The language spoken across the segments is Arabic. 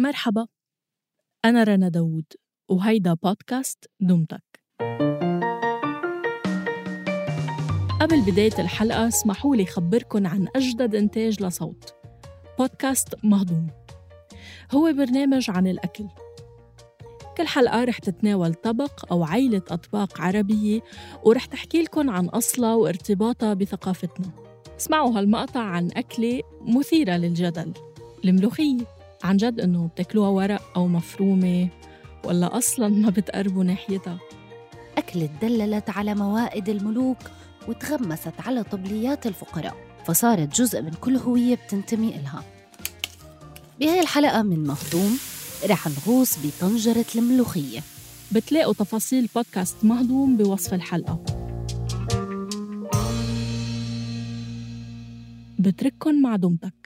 مرحبا أنا رنا داوود وهيدا بودكاست دمتك قبل بداية الحلقة اسمحوا لي خبركن عن أجدد إنتاج لصوت. بودكاست مهضوم. هو برنامج عن الأكل. كل حلقة رح تتناول طبق أو عيلة أطباق عربية ورح تحكي لكم عن أصلها وارتباطها بثقافتنا. اسمعوا هالمقطع عن أكلة مثيرة للجدل الملوخية. عن جد إنه بتاكلوها ورق أو مفرومة ولا أصلا ما بتقربوا ناحيتها. أكلة دللت على موائد الملوك وتغمست على طبليات الفقراء فصارت جزء من كل هوية بتنتمي إلها. بهاي الحلقة من مهضوم رح نغوص بطنجرة الملوخية. بتلاقوا تفاصيل بودكاست مهضوم بوصف الحلقة. بترككن مع دمتك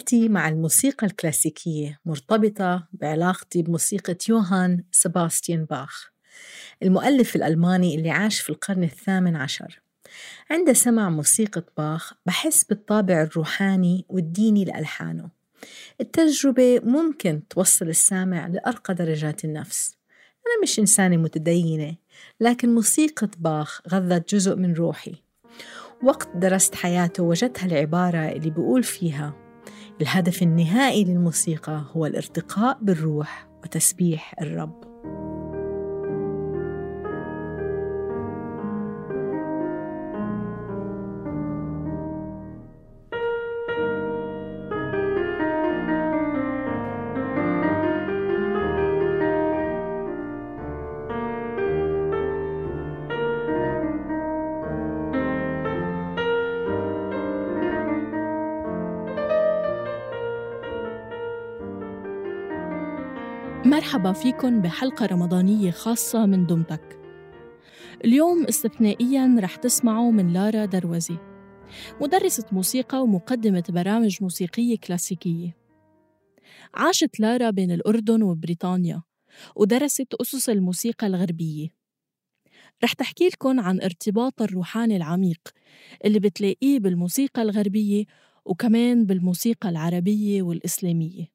رحلتي مع الموسيقى الكلاسيكية مرتبطة بعلاقتي بموسيقى يوهان سباستيان باخ المؤلف الألماني اللي عاش في القرن الثامن عشر. عند سمع موسيقى باخ بحس بالطابع الروحاني والديني لألحانه. التجربة ممكن توصل السامع لأرقى درجات النفس. أنا مش إنسانة متدينة لكن موسيقى باخ غذت جزء من روحي. وقت درست حياته وجدت هالعبارة اللي بيقول فيها الهدف النهائي للموسيقى هو الارتقاء بالروح وتسبيح الرب. مرحبا فيكن بحلقة رمضانية خاصة من دمتك. اليوم استثنائياً رح تسمعوا من لارا دروزي مدرسة موسيقى ومقدمة برامج موسيقية كلاسيكية. عاشت لارا بين الأردن وبريطانيا ودرست أسس الموسيقى الغربية. رح تحكي لكم عن ارتباط الروحاني العميق اللي بتلاقيه بالموسيقى الغربية وكمان بالموسيقى العربية والإسلامية.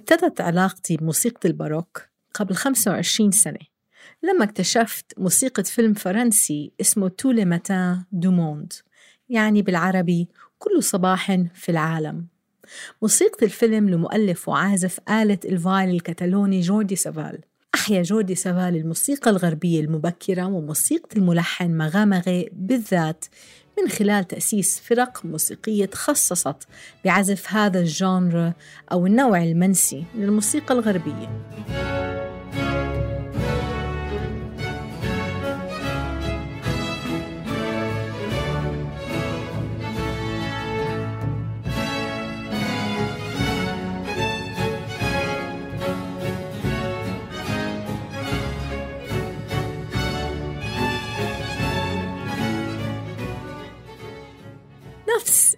ابتدت علاقتي بموسيقى الباروك قبل 25 سنة. لما اكتشفت موسيقى فيلم فرنسي اسمه Tous les matins du monde يعني بالعربي كل صباح في العالم. موسيقى الفيلم لمؤلف وعازف آلة ال viol الكتالوني جوردي سافال. أحيا جوردي سافال الموسيقى الغربية المبكرة وموسيقى الملحن مغامغي بالذات من خلال تأسيس فرق موسيقية تخصصت بعزف هذا الجانر أو النوع المنسي من الموسيقى الغربية.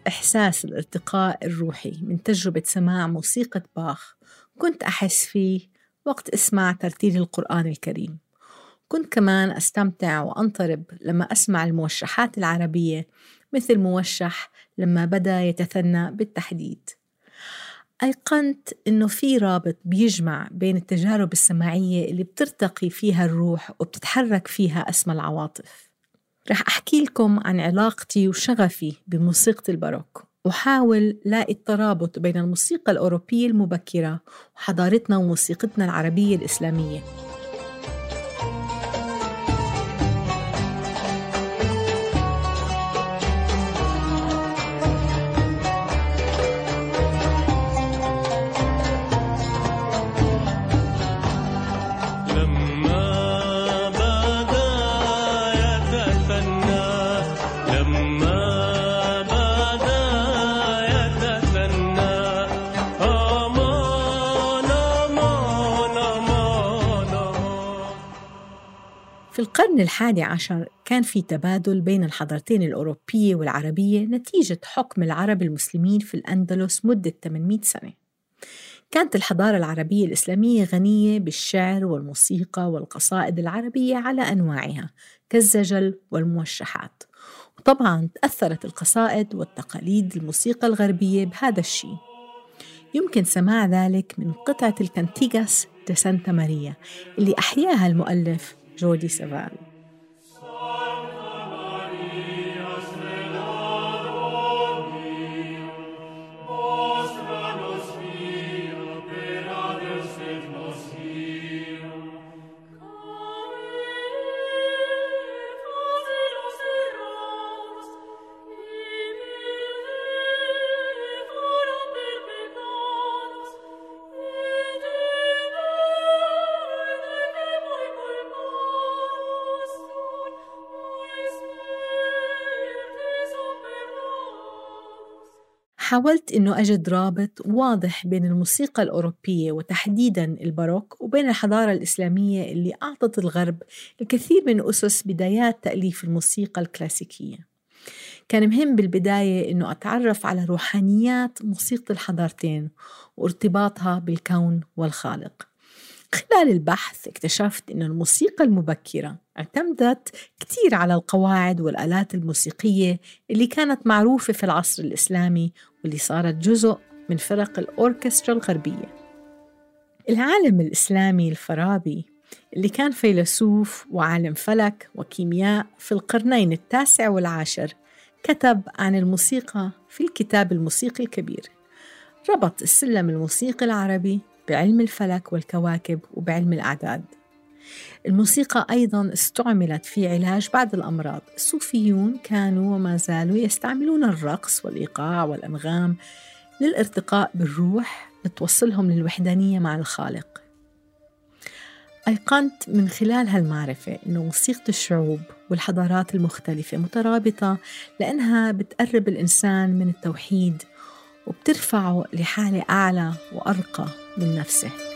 إحساس الارتقاء الروحي من تجربة سماع موسيقى باخ. كنت أحس فيه وقت أسمع ترتيل القرآن الكريم. كنت كمان أستمتع وأنطرب لما أسمع الموشحات العربية مثل موشح لما بدأ يتثنى بالتحديد. أيقنت إنه في رابط بيجمع بين التجارب السماعية اللي بترتقي فيها الروح وبتتحرك فيها أسمى العواطف. رح أحكي لكم عن علاقتي وشغفي بموسيقى الباروك. وحاول لاقي الترابط بين الموسيقى الأوروبية المبكرة وحضارتنا وموسيقتنا العربية الإسلامية. القرن الحادي عشر كان في تبادل بين الحضارتين الأوروبية والعربية نتيجة حكم العرب المسلمين في الأندلس مدة 800 سنة. كانت الحضارة العربية الإسلامية غنية بالشعر والموسيقى والقصائد العربية على أنواعها كالزجل والموشحات. وطبعا تأثرت القصائد والتقاليد الموسيقى الغربية بهذا الشيء. يمكن سماع ذلك من قطعة ال Cantigas de Santa Maria اللي أحياها المؤلف جودي سافال حاولت إنه أجد رابط واضح بين الموسيقى الأوروبية وتحديداً الباروك وبين الحضارة الإسلامية اللي أعطت الغرب الكثير من أسس بدايات تأليف الموسيقى الكلاسيكية. كان مهم بالبداية إنه أتعرف على روحانيات موسيقى الحضارتين وارتباطها بالكون والخالق. خلال البحث اكتشفت أن الموسيقى المبكرة اعتمدت كتير على القواعد والآلات الموسيقية اللي كانت معروفة في العصر الإسلامي واللي صارت جزء من فرق الأوركسترا الغربية. العالم الإسلامي الفارابي اللي كان فيلسوف وعالم فلك وكيمياء في القرنين التاسع والعاشر كتب عن الموسيقى في الكتاب الموسيقي الكبير. ربط السلم الموسيقي العربي بعلم الفلك والكواكب وبعلم الأعداد. الموسيقى أيضا استعملت في علاج بعض الأمراض. الصوفيون كانوا وما زالوا يستعملون الرقص والإيقاع والأنغام للارتقاء بالروح لتوصلهم للوحدانية مع الخالق. أيقنت من خلال هالمعرفة أنه موسيقى الشعوب والحضارات المختلفة مترابطة لأنها بتقرب الإنسان من التوحيد وبترفعه لحالة أعلى وأرقى. من نفسه.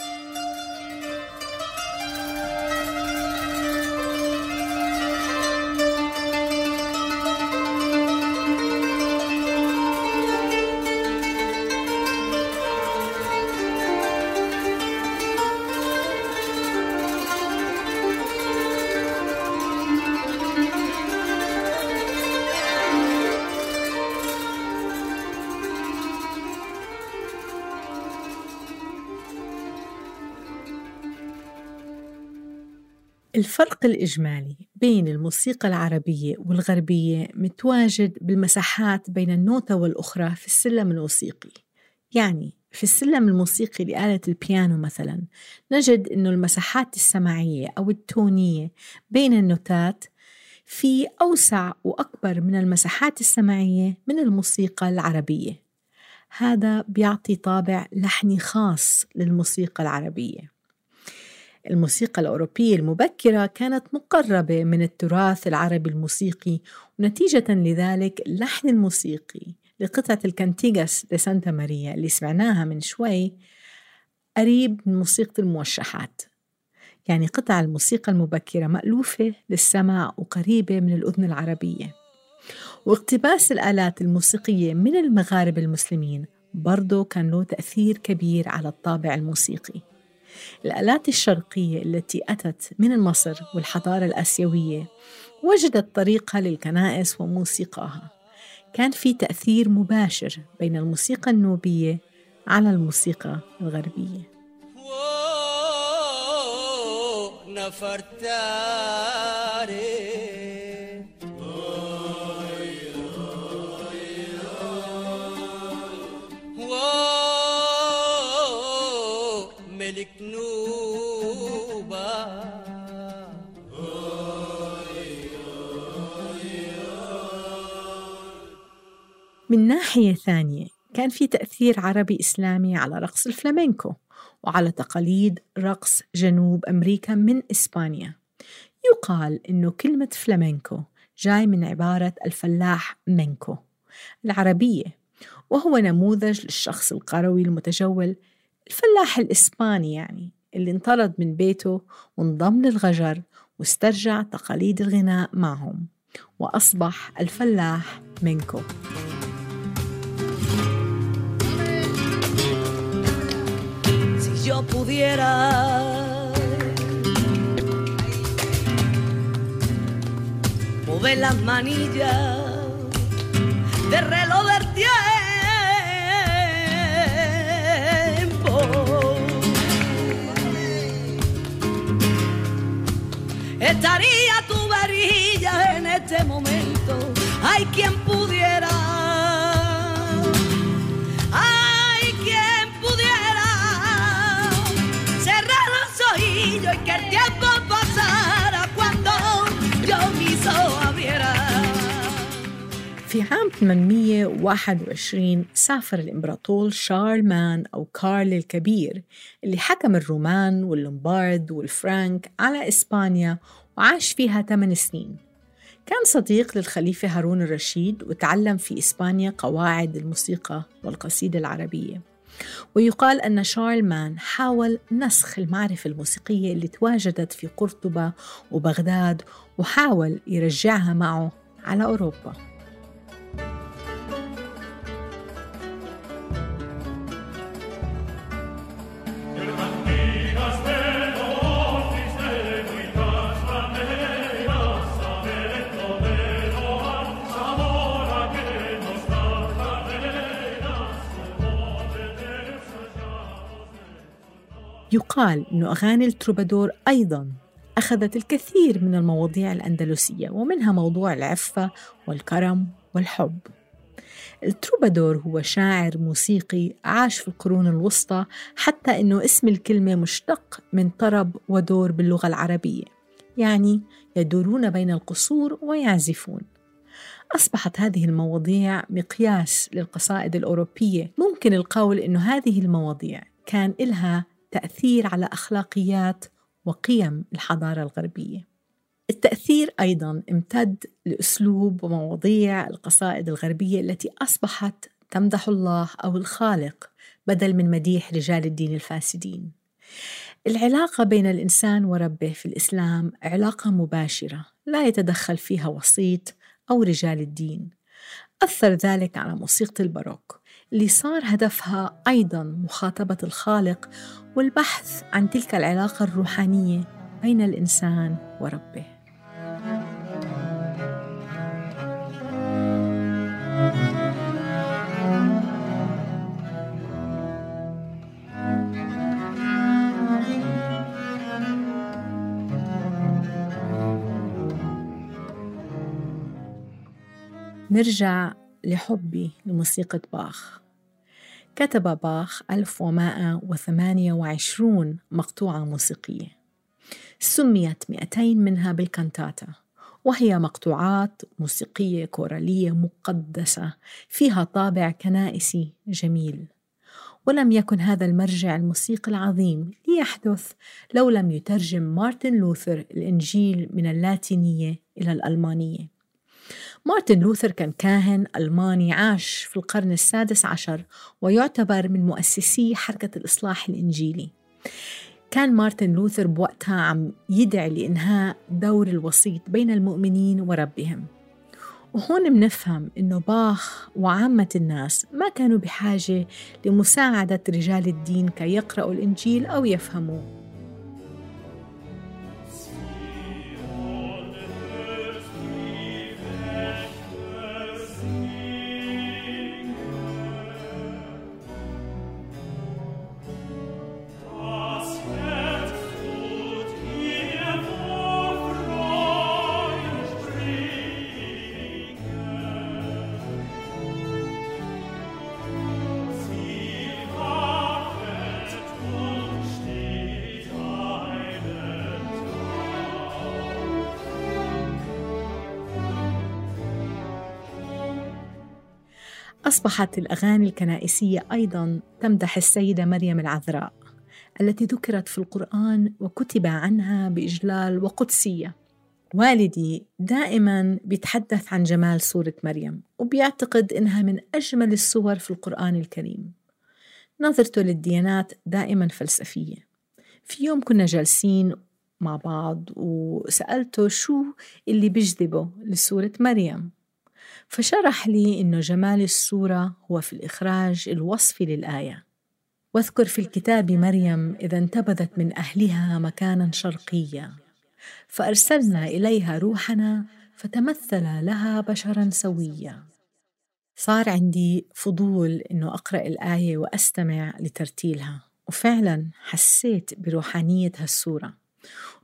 الفرق الإجمالي بين الموسيقى العربية والغربية متواجد بالمساحات بين النوتة والأخرى في السلم الموسيقي. يعني في السلم الموسيقي لآلة البيانو مثلا نجد أنه المساحات السماعية أو التونية بين النوتات في أوسع وأكبر من المساحات السماعية من الموسيقى العربية. هذا بيعطي طابع لحني خاص للموسيقى العربية. الموسيقى الأوروبية المبكرة كانت مقربة من التراث العربي الموسيقي ونتيجة لذلك اللحن الموسيقي لقطعة ال Cantigas de Santa Maria اللي سمعناها من شوي قريب من موسيقى الموشحات. يعني قطع الموسيقى المبكرة مألوفة للسمع وقريبة من الأذن العربية. واقتباس الآلات الموسيقية من المغاربة المسلمين برضو كان له تأثير كبير على الطابع الموسيقي. الآلات الشرقية التي أتت من مصر والحضارة الآسيوية وجدت طريقها للكنائس وموسيقاها. كان في تأثير مباشر بين الموسيقى النوبية على الموسيقى الغربية. نفرتاري. من ناحية ثانية كان في تأثير عربي إسلامي على رقص الفلامينكو وعلى تقاليد رقص جنوب أمريكا من إسبانيا. يقال إنه كلمة فلامينكو جاي من عبارة الفلاح منكو العربية وهو نموذج للشخص القروي المتجول الفلاح الإسباني يعني اللي انطرد من بيته وانضم للغجر واسترجع تقاليد الغناء معهم وأصبح الفلاح منكو yo pudiera mover las manillas del reloj del tiempo. Estaría tu varilla en este momento. Hay quien في عام 821 سافر الإمبراطور شارلمان أو كارل الكبير اللي حكم الرومان واللومبارد والفرانك على إسبانيا وعاش فيها 8 سنين. كان صديق للخليفة هارون الرشيد وتعلم في إسبانيا قواعد الموسيقى والقصيدة العربية. ويقال أن شارلمان حاول نسخ المعرفة الموسيقية اللي تواجدت في قرطبة وبغداد وحاول يرجعها معه على أوروبا. يقال أن أغاني التروبادور أيضا أخذت الكثير من المواضيع الأندلسية ومنها موضوع العفة والكرم والحب. التروبادور هو شاعر موسيقي عاش في القرون الوسطى حتى أنه اسم الكلمة مشتق من طرب ودور باللغة العربية يعني يدورون بين القصور ويعزفون. أصبحت هذه المواضيع مقياس للقصائد الأوروبية. ممكن القول أنه هذه المواضيع كان إلها تأثير على أخلاقيات وقيم الحضارة الغربية. التأثير أيضا امتد لأسلوب ومواضيع القصائد الغربية التي أصبحت تمدح الله أو الخالق بدل من مديح رجال الدين الفاسدين. العلاقة بين الإنسان وربه في الإسلام علاقة مباشرة لا يتدخل فيها وسيط أو رجال الدين. أثر ذلك على موسيقى الباروك. اللي صار هدفها أيضا مخاطبة الخالق والبحث عن تلك العلاقة الروحانية بين الإنسان وربه. نرجع لحبي لموسيقى باخ. كتب باخ 1128 مقطوعة موسيقية. سميت 200 منها بالكانتاتا وهي مقطوعات موسيقية كورالية مقدسة فيها طابع كنائسي جميل. ولم يكن هذا المرجع الموسيقي العظيم ليحدث لو لم يترجم مارتن لوثر الإنجيل من اللاتينية إلى الألمانية. مارتن لوثر كان كاهن ألماني عاش في القرن السادس عشر ويعتبر من مؤسسي حركة الإصلاح الإنجيلي. كان مارتن لوثر بوقتها عم يدعي لإنهاء دور الوسيط بين المؤمنين وربهم. وهون منفهم إنه باخ وعامة الناس ما كانوا بحاجة لمساعدة رجال الدين كي يقرأوا الإنجيل أو يفهموه. أصبحت الأغاني الكنائسية أيضا تمدح السيدة مريم العذراء التي ذكرت في القرآن وكتب عنها بإجلال وقدسية. والدي دائما بيتحدث عن جمال سورة مريم وبيعتقد إنها من أجمل السور في القرآن الكريم. نظرته للديانات دائما فلسفية. في يوم كنا جالسين مع بعض وسألته شو اللي بيجذبه لسورة مريم. فشرح لي إنه جمال السورة هو في الإخراج الوصفي للآية. واذكر في الكتاب مريم إذا انتبذت من أهلها مكانا شرقيا. فأرسلنا إليها روحنا فتمثل لها بشرا سويا. صار عندي فضول إنه أقرأ الآية وأستمع لترتيلها. وفعلا حسيت بروحانية هالسورة.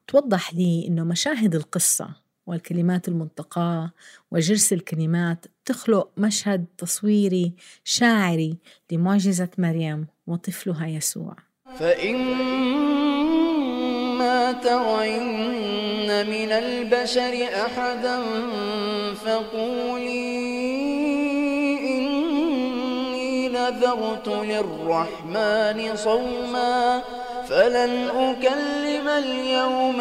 توضح لي إنه مشاهد القصة والكلمات المنتقاة وجرس الكلمات تخلق مشهد تصويري شاعري لمعجزة مريم وطفلها يسوع. فإما ترين من البشر أحدا فقولي إني نذرت للرحمن صوما فلن أكلم اليوم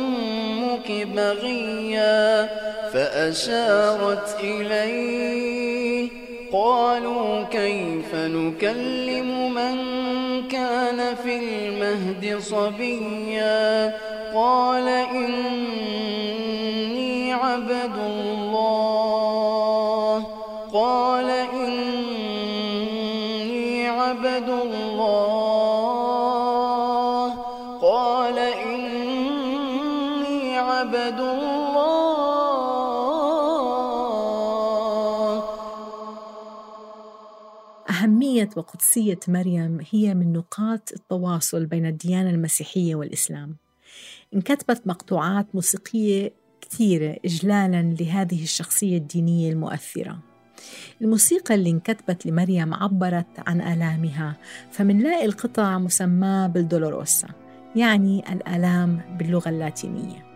بغيا فأشارت إليه قالوا كيف نكلم من كان في المهد صبيا قال إني وقدسية مريم هي من نقاط التواصل بين الديانة المسيحية والإسلام. انكتبت مقطوعات موسيقية كثيرة إجلالا لهذه الشخصية الدينية المؤثرة. الموسيقى اللي انكتبت لمريم عبرت عن آلامها فمنلاقي القطع مسماة بالدولوروسا يعني الآلام باللغة اللاتينية.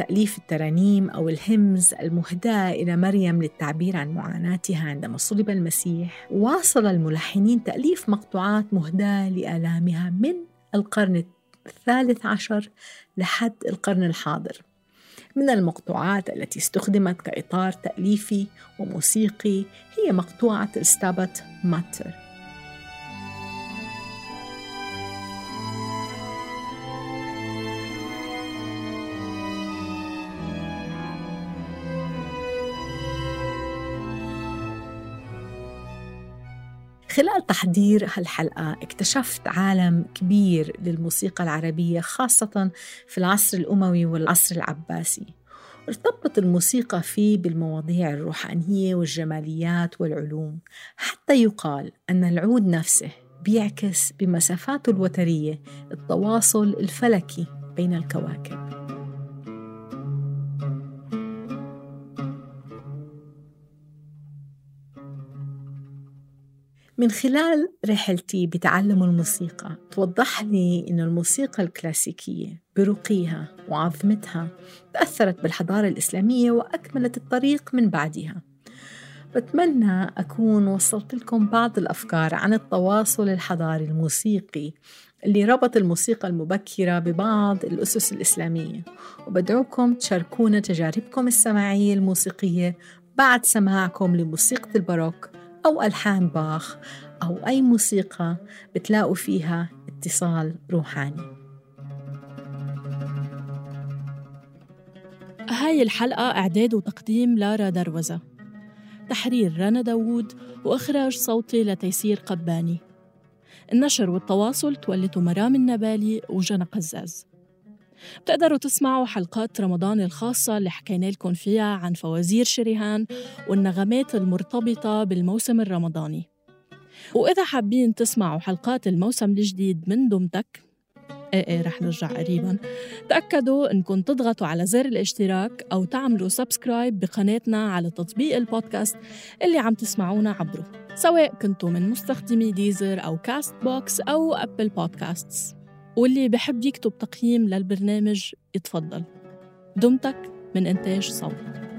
تأليف الترانيم أو الهمز المهداة إلى مريم للتعبير عن معاناتها عندما صلب المسيح. واصل الملحنين تأليف مقطوعات مهداة لآلامها من القرن الثالث عشر لحد القرن الحاضر. من المقطوعات التي استخدمت كإطار تأليفي وموسيقي هي مقطوعة الستابت ماتر. خلال تحضير هالحلقة اكتشفت عالم كبير للموسيقى العربية خاصة في العصر الأموي والعصر العباسي. ارتبط الموسيقى فيه بالمواضيع الروحانية والجماليات والعلوم حتى يقال أن العود نفسه بيعكس بمسافاته الوترية التواصل الفلكي بين الكواكب. من خلال رحلتي بتعلم الموسيقى توضح لي أن الموسيقى الكلاسيكية برقيها وعظمتها تأثرت بالحضارة الإسلامية وأكملت الطريق من بعدها. بتمنى أكون وصلت لكم بعض الأفكار عن التواصل الحضاري الموسيقي اللي ربط الموسيقى المبكرة ببعض الأسس الإسلامية. وبدعوكم تشاركونا تجاربكم السماعية الموسيقية بعد سماعكم لموسيقى الباروك أو ألحان باخ أو أي موسيقى بتلاقوا فيها اتصال روحاني. هاي الحلقة إعداد وتقديم لارا دروزة. تحرير رنا داوود وإخراج صوتي لتيسير قباني. النشر والتواصل تولته مرام النبالي وجنى قزاز. بتقدروا تسمعوا حلقات رمضان الخاصة اللي حكينا لكم فيها عن فوازير شريهان والنغمات المرتبطة بالموسم الرمضاني. وإذا حابين تسمعوا حلقات الموسم الجديد من دمتك إيه إيه رح نرجع قريبا تأكدوا إنكم تضغطوا على زر الاشتراك أو تعملوا subscribe بقناتنا على تطبيق البودكاست اللي عم تسمعونا عبره سواء كنتوا من مستخدمي Deezer أو Castbox أو Apple Podcasts. واللي بحب يكتب تقييم للبرنامج يتفضل. دمتك من إنتاج صوت.